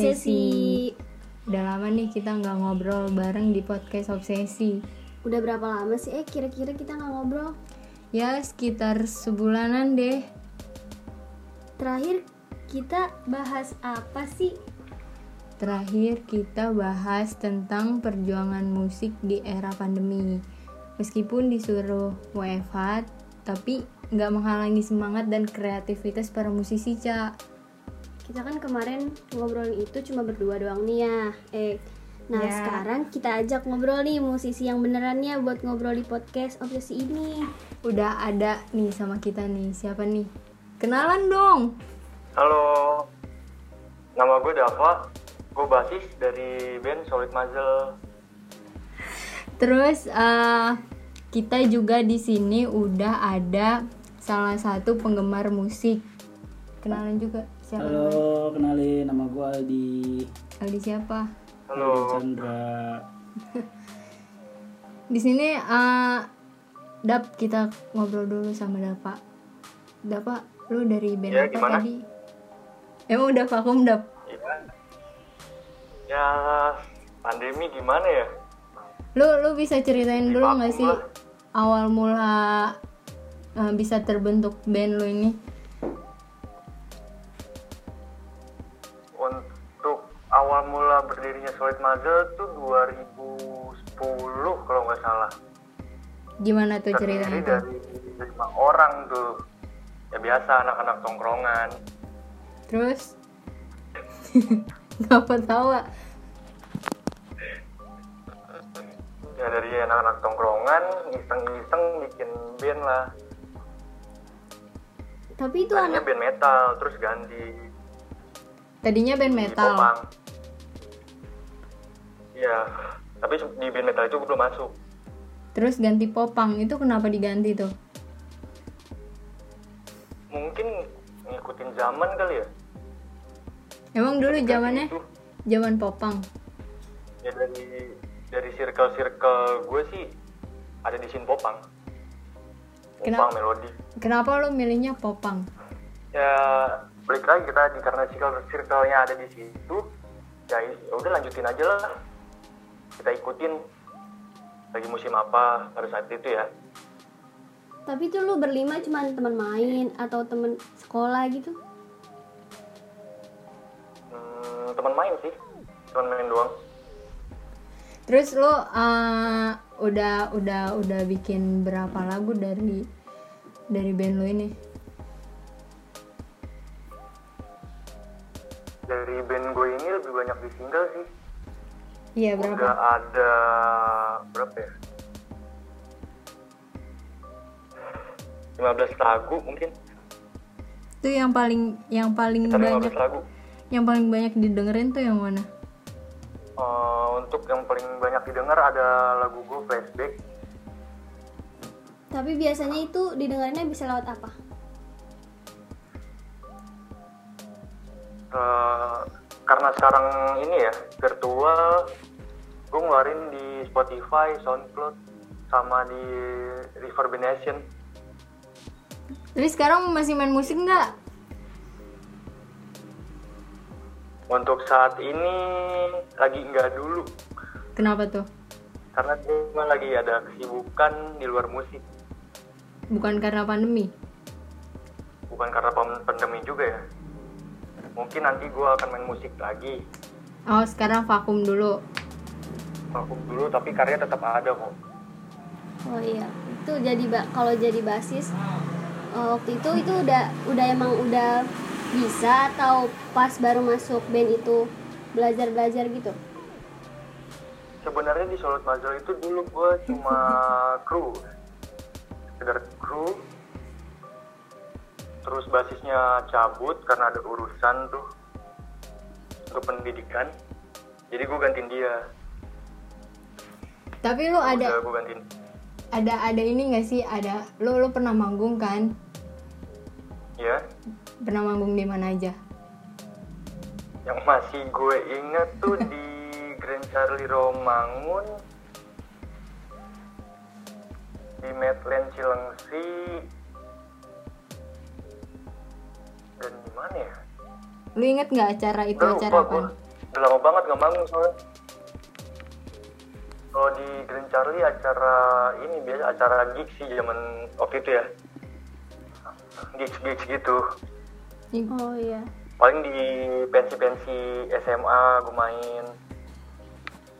teman obsesi. Udah lama nih kita nggak ngobrol bareng di podcast obsesi. Udah berapa lama sih eh kira-kira kita nggak ngobrol? Ya sekitar sebulanan deh. Terakhir kita bahas apa sih? Terakhir kita bahas tentang perjuangan musik di era pandemi. Meskipun disuruh WFH, tapi nggak menghalangi semangat dan kreativitas para musisi, Cak. Kita kan kemarin ngobrolin itu cuma berdua doang nih ya. Eh, nah Ya. sekarang kita ajak ngobrol nih musisi yang benerannya buat ngobrol di podcast obsesi ini. Udah ada nih sama kita nih, siapa nih? Kenalan dong! Halo, nama gue Dava, gue basis dari band Solid Muzzle. Terus eh, kita juga di sini udah ada salah satu penggemar musik. Kenalan juga siapa? namanya? Halo, kenalin nama gue Aldi. Aldi siapa? Halo, Aldi Chandra. Di sini eh, Dap kita ngobrol dulu sama Dapa. Dapa, lu dari band Ya, apa gimana? tadi? Emang udah vakum Dap? Ya, pandemi gimana ya? Lu lu bisa ceritain dulu Vakum nggak sih lah. awal mula eh, bisa terbentuk band lu ini? Muzzle tuh 2010 kalau nggak salah. Gimana tuh ceritanya Terdiri dari lima orang tuh. Ya biasa anak-anak tongkrongan. Terus Ngapa tawa? Ya dari anak-anak tongkrongan, iseng-iseng bikin band lah. Tapi itu Tadinya anak band metal, terus ganti Tadinya band metal. Popang. Iya, tapi di band metal itu gue belum masuk. Terus ganti popang. Itu kenapa diganti tuh? Mungkin ngikutin zaman kali ya. Emang dulu zamannya zaman popang. ya dari dari circle-circle gue sih ada di scene Popang. Kenapa? Popang melodi. Kenapa lu milihnya popang? Ya balik lagi kita karena circle circle-nya ada di situ. Ya ya udah lanjutin aja lah. Kita ikutin lagi musim apa pada saat itu ya. tapi itu lu berlima cuma teman main atau teman sekolah gitu? Hmm, teman main sih, teman main doang. Terus lu uh, udah udah udah bikin berapa lagu dari dari band lu ini? Dari band gue ini lebih banyak di single sih. Iya Udah berapa? ada berapa ya? 15 lagu mungkin. Itu yang paling yang paling Sekitar banyak 15 lagu. yang paling banyak didengerin tuh yang mana? Eh, untuk yang paling banyak didengar ada lagu gue flashback. Tapi biasanya itu didengarnya bisa lewat apa? Eh, karena sekarang ini ya virtual, gue ngeluarin di Spotify, SoundCloud, sama di Reverbination. Tapi sekarang masih main musik nggak? Untuk saat ini lagi nggak dulu, Kenapa tuh? karena gue lagi ada kesibukan di luar musik. Bukan karena pandemi? Bukan karena pandemi juga ya. Mungkin nanti gue akan main musik lagi. Oh sekarang vakum dulu. Vakum dulu, tapi karya tetap ada kok. Oh iya, itu jadi kalau jadi basis eh, waktu itu itu udah udah emang udah bisa atau pas baru masuk band itu belajar belajar gitu? sebenarnya di Solid Muzzle itu dulu gue cuma kru sekedar kru terus basisnya cabut karena ada urusan tuh untuk pendidikan jadi gue gantiin dia Tapi lu ada gue gantiin ada ada ini nggak sih? Ada lu lu pernah manggung kan? ya Pernah manggung di mana aja? yang masih gue inget tuh di Grand Charlie Romangun di Medland Cilengsi mana ya lu inget nggak acara itu Udah acara apa. Udah lama banget gak manggung soalnya. Kalau di Grand Charlie acara ini biasa acara gigs sih zaman waktu itu ya. Gigs gigs gitu. oh iya Paling di pensi-pensi SMA gue main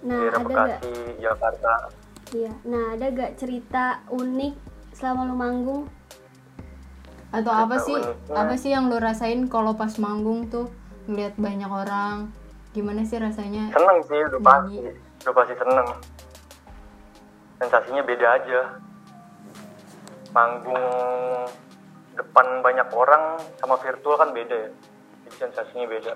nah di ada gak Jakarta. iya nah ada gak cerita unik selama lu manggung atau apa sih apa sih yang lu rasain kalau pas manggung tuh ngeliat banyak orang gimana sih rasanya Seneng sih, udah pasti. Udah pasti seneng. Sensasinya beda aja. Manggung depan banyak orang sama virtual kan beda ya. Jadi sensasinya beda.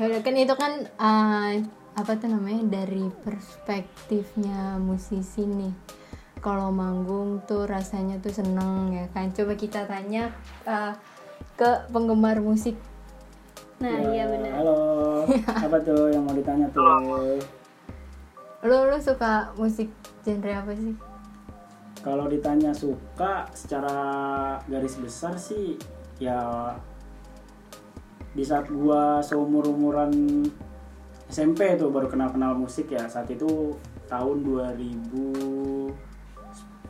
Ya, kan itu kan eh, apa tuh namanya dari perspektifnya musisi nih kalau manggung tuh rasanya tuh seneng ya kan. Coba kita tanya eh, ke penggemar musik. Nah iya benar. Halo, apa tuh yang mau ditanya tuh? lu lu suka musik genre apa sih? Kalau ditanya suka secara garis besar sih ya di saat gua seumur umuran SMP tuh baru kenal kenal musik ya. Saat itu tahun 2000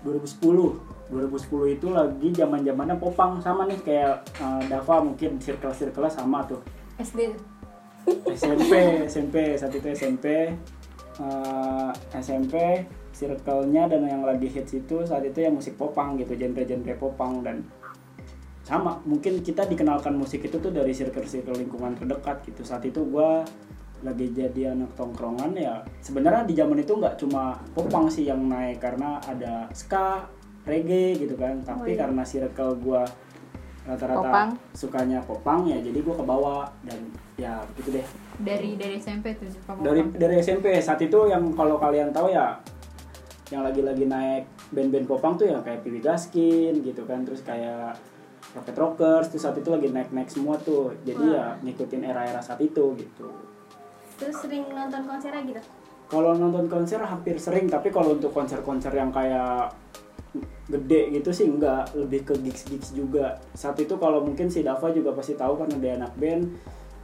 2010 2010 itu lagi zaman zamannya popang sama nih kayak eh, Dava mungkin circle circle sama tuh. SD SMP SMP saat itu SMP eh, SMP circle-nya dan yang lagi hits itu saat itu ya musik popang gitu genre-genre popang dan sama. Mungkin kita dikenalkan musik itu tuh dari circle-circle lingkungan terdekat gitu. Saat itu gua lagi jadi anak tongkrongan ya sebenarnya di zaman itu nggak cuma popang sih yang naik karena ada ska reggae gitu kan tapi Oh, iya. karena circle gua rata-rata Popang. sukanya popang ya jadi gua kebawa dan ya gitu deh dari dari SMP tuh suka dari popang. dari SMP saat itu yang kalau kalian tahu ya yang lagi-lagi naik band-band popang tuh yang kayak Piwi Gaskin gitu kan terus kayak Rocket Rockers terus saat itu lagi naik-naik semua tuh jadi ya ngikutin era-era saat itu gitu terus sering nonton konser gitu kalau nonton konser hampir sering tapi kalau untuk konser-konser yang kayak gede gitu sih enggak lebih ke gigs-gigs juga. Saat itu kalau mungkin si Dava juga pasti tahu karena dia anak band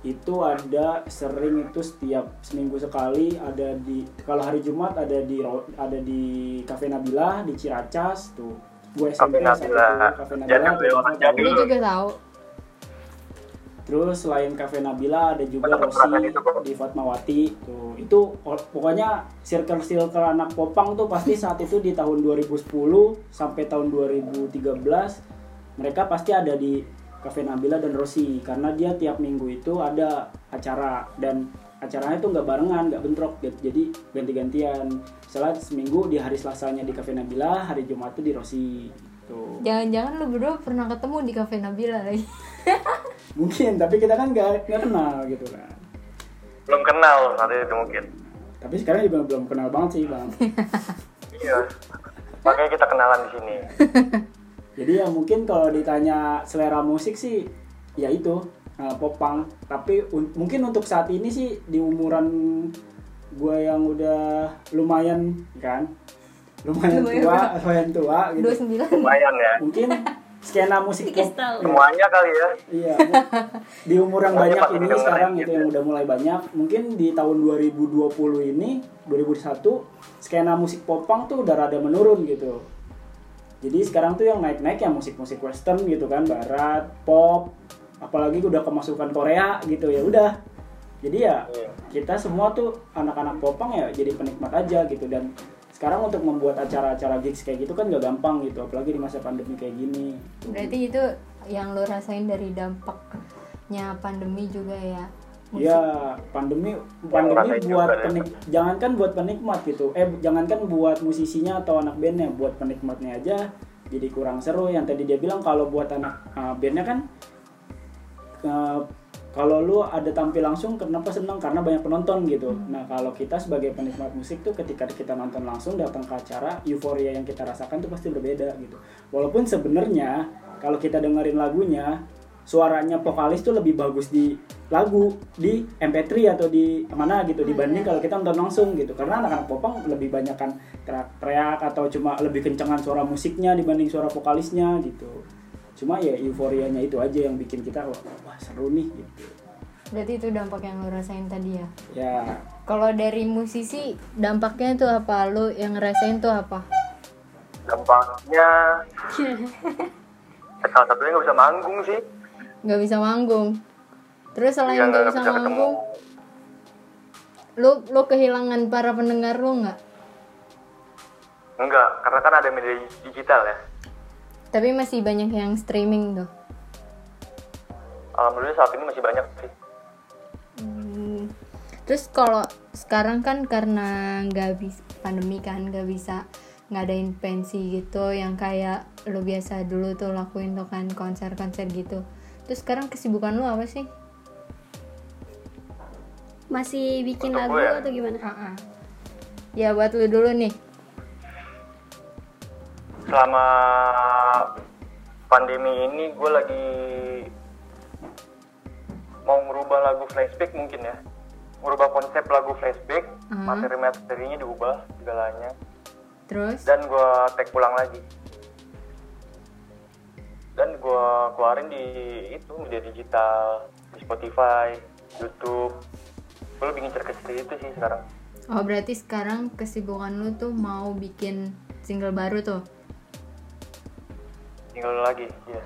itu ada sering itu setiap seminggu sekali ada di kalau hari Jumat ada di ada di Cafe Nabila di Ciracas tuh. Gue SMP itu Nabila. Cafe Jangan tuh, beli orang jadi. Juga tahu Terus selain Cafe Nabila ada juga Rosi itu di Fatmawati tuh. Itu pokoknya circle-circle anak popang tuh pasti saat itu di tahun 2010 sampai tahun 2013 mereka pasti ada di Cafe Nabila dan Rosi karena dia tiap minggu itu ada acara dan acaranya tuh nggak barengan, nggak bentrok gitu. Jadi ganti-gantian. Misalnya seminggu di hari Selasanya di Cafe Nabila, hari Jumat tuh di Rosi. Tuh. jangan-jangan lu berdua pernah ketemu di cafe Nabila lagi Mungkin, tapi kita kan nggak nggak kenal gitu kan. Belum kenal saat itu mungkin. Tapi sekarang juga belum kenal banget sih bang. Iya. Makanya kita kenalan di sini. Jadi ya mungkin kalau ditanya selera musik sih, ya itu uh, popang. Tapi un- mungkin untuk saat ini sih di umuran gue yang udah lumayan kan, lumayan tua, lumayan tua gitu. 29 Lumayan ya. Mungkin skena musik pop. Semuanya kali ya. iya. Di umur yang banyak ini sekarang gitu gitu ya. yang udah mulai banyak, mungkin di tahun 2020 ini, 2001 skena musik popang tuh udah rada menurun gitu. Jadi sekarang tuh yang naik-naik ya musik-musik western gitu kan, barat, pop, apalagi udah kemasukan Korea gitu ya udah. Jadi ya Iya. kita semua tuh anak-anak popang ya jadi penikmat aja gitu dan sekarang untuk membuat acara-acara gigs kayak gitu kan gak gampang gitu apalagi di masa pandemi kayak gini. Berarti itu yang lu rasain dari dampaknya pandemi juga ya? Musik. ya pandemi pandemi buat penik jangankan buat penikmat gitu. Eh jangankan buat musisinya atau anak bandnya buat penikmatnya aja jadi kurang seru. Yang tadi dia bilang kalau buat anak uh, bandnya kan uh, kalau lu ada tampil langsung kenapa senang karena banyak penonton gitu. Nah kalau kita sebagai penikmat musik tuh ketika kita nonton langsung datang ke acara euforia yang kita rasakan tuh pasti berbeda gitu. Walaupun sebenarnya kalau kita dengerin lagunya suaranya vokalis tuh lebih bagus di lagu di MP3 atau di mana gitu dibanding kalau kita nonton langsung gitu. Karena anak-anak popang lebih banyak kan teriak-teriak atau cuma lebih kencengan suara musiknya dibanding suara vokalisnya gitu cuma ya euforianya itu aja yang bikin kita wah, wah seru nih gitu. Berarti itu dampak yang lo rasain tadi ya? Ya. Kalau dari musisi dampaknya tuh apa? Lo yang ngerasain tuh apa? Dampaknya salah satunya nggak bisa manggung sih. Nggak bisa manggung. Terus selain Iya, nggak bisa bisa manggung lo lo kehilangan para pendengar lo nggak? Enggak karena kan ada media digital ya tapi masih banyak yang streaming tuh alhamdulillah saat ini masih banyak sih Hmm. Terus kalau sekarang kan karena nggak bisa pandemi kan nggak bisa ngadain pensi gitu yang kayak lo biasa dulu tuh lakuin tuh kan konser-konser gitu. Terus sekarang kesibukan lo apa sih? Masih bikin Untuk lagu gue ya? atau gimana? Ya buat lo dulu nih. Selama pandemi ini gue lagi mau merubah lagu flashback mungkin ya merubah konsep lagu flashback Hmm. materi-materinya diubah segalanya Terus? dan gue tag ulang lagi dan gue keluarin di itu media digital di Spotify YouTube gue lebih ngincer ke situ sih sekarang Oh berarti sekarang kesibukan lo tuh mau bikin single baru tuh? Tinggal lagi ya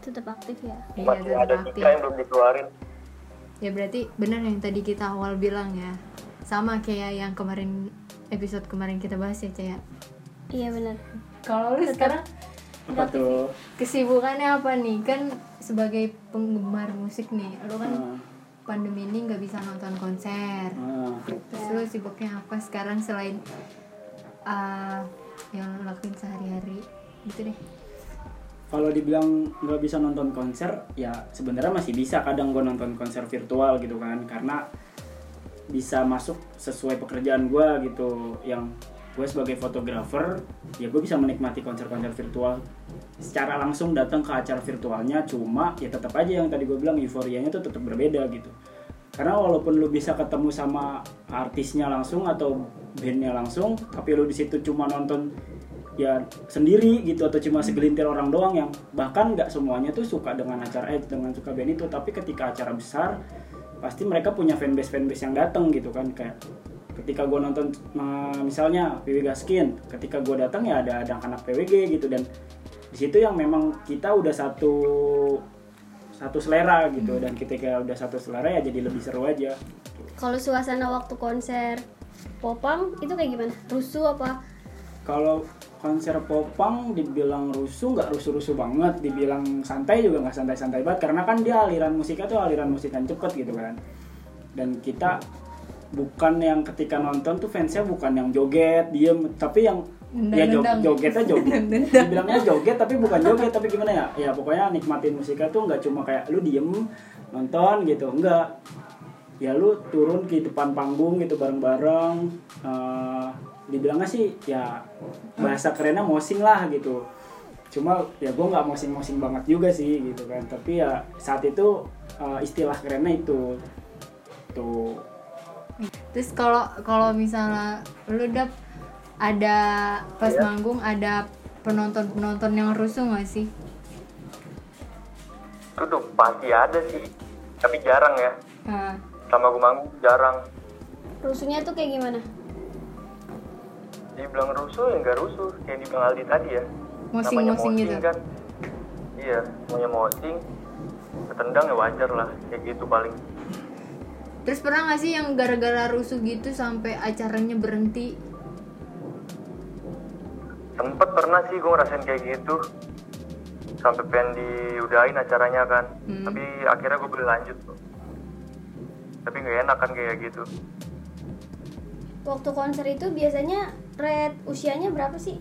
Tetap aktif ya. Iya masih tetap ada aktif. tiga yang belum dikeluarin Ya berarti benar yang tadi kita awal bilang ya. Sama kayak yang kemarin episode kemarin kita bahas ya Caya. Iya benar. Kalau lu sekarang apa tuh kesibukannya apa nih? Kan sebagai penggemar musik nih, lu kan Ah, pandemi ini nggak bisa nonton konser. ah. Terus lu sibuknya apa sekarang selain uh, yang lakuin sehari-hari gitu deh. Kalau dibilang nggak bisa nonton konser ya sebenarnya masih bisa. Kadang gue nonton konser virtual gitu kan karena bisa masuk sesuai pekerjaan gue gitu. Yang gue sebagai fotografer ya gue bisa menikmati konser-konser virtual. Secara langsung datang ke acara virtualnya cuma ya tetap aja yang tadi gue bilang euforianya tuh tetap berbeda gitu. Karena walaupun lu bisa ketemu sama artisnya langsung atau bandnya langsung tapi lu di situ cuma nonton ya sendiri gitu atau cuma segelintir orang doang yang bahkan nggak semuanya tuh suka dengan acara eh dengan suka band itu. Tapi ketika acara besar pasti mereka punya fanbase fanbase yang datang gitu kan. Kayak ketika gue nonton nah, misalnya PW Gaskin ketika gue datang ya ada ada anak PWG gitu. Dan di situ yang memang kita udah satu satu selera gitu. Dan ketika udah satu selera ya jadi lebih seru aja. Kalau suasana waktu konser popang itu kayak gimana? Rusuh apa? kalau konser popang dibilang rusuh nggak rusuh-rusuh banget. Dibilang santai juga nggak santai-santai banget. Karena kan dia aliran musiknya tuh aliran musik yang cepet gitu kan. Dan kita bukan yang ketika nonton tuh fansnya bukan yang joget diem. Tapi yang ya jog, jogetnya joget. Dibilangnya joget tapi bukan joget. Tapi gimana ya? Ya pokoknya nikmatin musiknya tuh nggak cuma kayak lu diem nonton gitu. Enggak ya lu turun ke depan panggung gitu bareng-bareng eh, dibilangnya sih ya bahasa kerennya mosing lah gitu. Cuma ya gue nggak mosing-mosing banget juga sih gitu kan. Tapi ya saat itu eh, istilah kerennya itu. Tuh. Terus kalau kalau misalnya lu dap ada pas Iya. manggung ada penonton-penonton yang rusuh nggak sih? itu tuh pasti ada sih. Tapi jarang ya. Nah, sama gue manggung jarang. Rusuhnya tuh kayak gimana? Dibilang rusuh ya nggak rusuh. Kayak dibilang Aldi tadi ya. Namanya Mosing-mosing gitu. kan. Iya semuanya mosing. Ketendang ya wajar lah kayak gitu paling. Terus pernah nggak sih yang gara-gara rusuh gitu sampai acaranya berhenti? sempet pernah sih gue ngerasain kayak gitu. Sampai pengen diudahin acaranya kan. Hmm. tapi akhirnya gue boleh lanjut tapi nggak enak kan kayak gitu Waktu konser itu biasanya rate usianya berapa sih?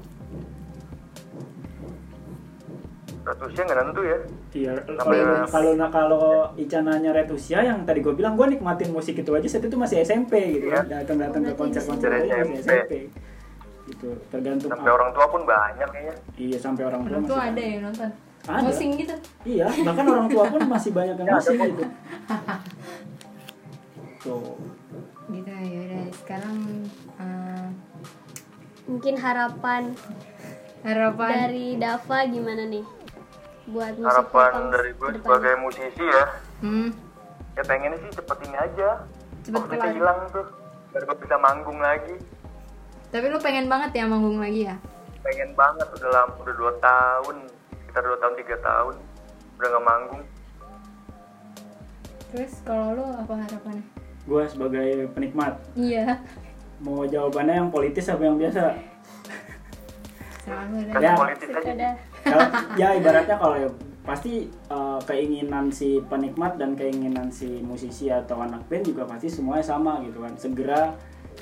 statusnya nggak nentu ya Iya, kalau kalau kalau Ica nanya red usia yang tadi gue bilang gue nikmatin musik itu aja saat itu masih SMP gitu Iya. kan datang datang ke Oh, berarti konser-konser masih SMP. SMP gitu tergantung sampai orang tua pun banyak kayaknya iya sampai orang tua Orang masih ada ya nonton. Ada. Mosing gitu. iya bahkan orang tua pun masih banyak yang Ya, masih ada. gitu tuh Gitu ya udah sekarang eh, Mungkin harapan harapan dari Dava gimana nih? Buat musik harapan dari gue sebagai musisi ya hmm, ya pengennya sih cepet ini aja Cepet kelar. hilang tuh biar gue bisa manggung lagi Tapi lu pengen banget ya manggung lagi ya? pengen banget udah lama udah dua tahun kita dua tahun tiga tahun udah nggak manggung Terus kalau lu apa harapannya? Gue sebagai penikmat. Iya. mau jawabannya yang politis apa yang biasa? Kan Ya. politis aja. Kalau- ya ibaratnya kalau ya pasti eh, keinginan si penikmat dan keinginan si musisi atau anak band juga pasti semuanya sama gitu kan. Segera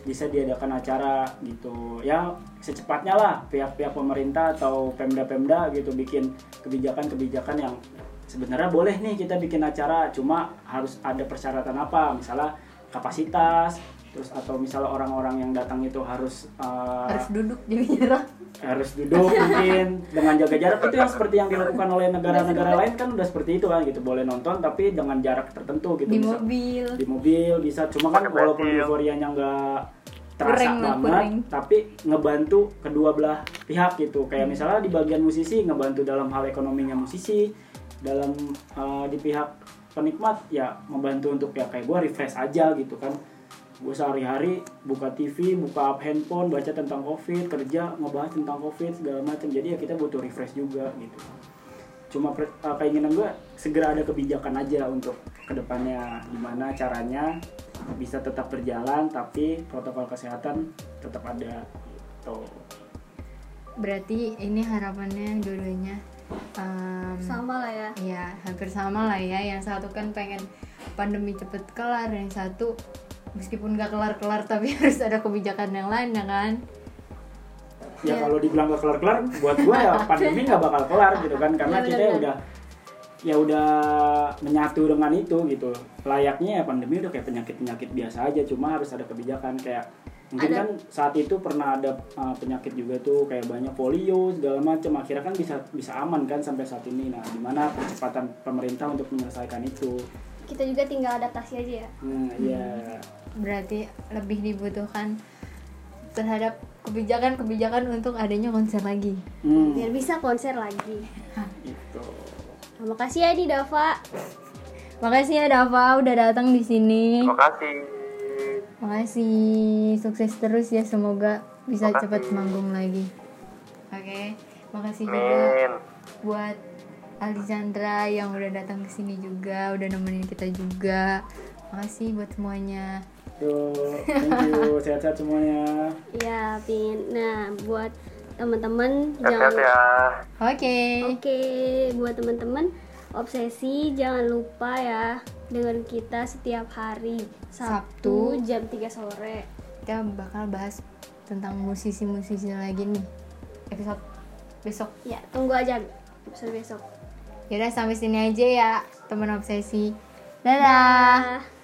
bisa diadakan acara gitu. Ya secepatnya lah pihak-pihak pemerintah atau pemda-pemda gitu bikin kebijakan-kebijakan yang sebenarnya boleh nih kita bikin acara cuma harus ada persyaratan apa. Misalnya kapasitas terus atau misalnya orang-orang yang datang itu harus eh, Harus duduk jadi jarak. harus duduk mungkin dengan jaga jarak. Itu yang seperti yang dilakukan oleh negara-negara lain kan udah seperti itu kan gitu. Boleh nonton tapi dengan jarak tertentu gitu Di Bisa- mobil. di mobil bisa. Cuma kan walaupun euforianya nggak terasa lah, banget kurang. tapi ngebantu kedua belah pihak gitu. Kayak misalnya di bagian musisi ngebantu dalam hal ekonominya musisi dalam uh, di pihak penikmat ya membantu untuk ya kayak gue refresh aja gitu kan gue sehari-hari buka TV, buka handphone, baca tentang covid, kerja ngebahas tentang covid segala macam. Jadi ya kita butuh refresh juga gitu. Cuma pre- uh, keinginan gue segera ada kebijakan aja untuk ke depannya gimana caranya bisa tetap berjalan tapi protokol kesehatan tetap ada gitu. Berarti ini harapannya dua-duanya em, sama lah ya Iya, hampir sama lah ya. Yang satu kan pengen pandemi cepet kelar, yang satu meskipun gak kelar-kelar tapi harus ada kebijakan yang lain ya kan. ya Iya. kalau dibilang gak kelar-kelar buat gue ya pandemi nggak bakal kelar gitu kan karena Iya, kita udah ya udah menyatu dengan itu gitu. Layaknya ya pandemi udah kayak penyakit penyakit biasa aja cuma harus ada kebijakan kayak mungkin Ada- kan saat itu pernah ada uh, penyakit juga tuh kayak banyak polio segala macam akhirnya kan bisa bisa aman kan sampai saat ini. Nah gimana percepatan pemerintah untuk menyelesaikan itu? Kita juga tinggal adaptasi aja ya. Nah ya Berarti lebih dibutuhkan terhadap kebijakan-kebijakan untuk adanya konser lagi. hmm, biar bisa konser lagi terima kasih ya di Dava Makasih ya Dava udah datang di sini. terima kasih Makasih, sukses terus ya semoga bisa Makasih. cepat manggung lagi. Oke, makasih juga Amin buat Alexandra yang udah datang ke sini juga, udah nemenin kita juga. Makasih buat semuanya. tuh thank you sehat-sehat semuanya ya pin nah buat teman-teman jangan ya Oke. Oke, buat teman-teman obsesi jangan lupa ya dengan kita setiap hari Sabtu, Sabtu. jam 3 sore. Kita bakal bahas tentang musisi-musisi lagi nih. Episode besok. Ya, tunggu aja episode besok. Yaudah sampai sini aja ya, teman obsesi. Dadah. Dah.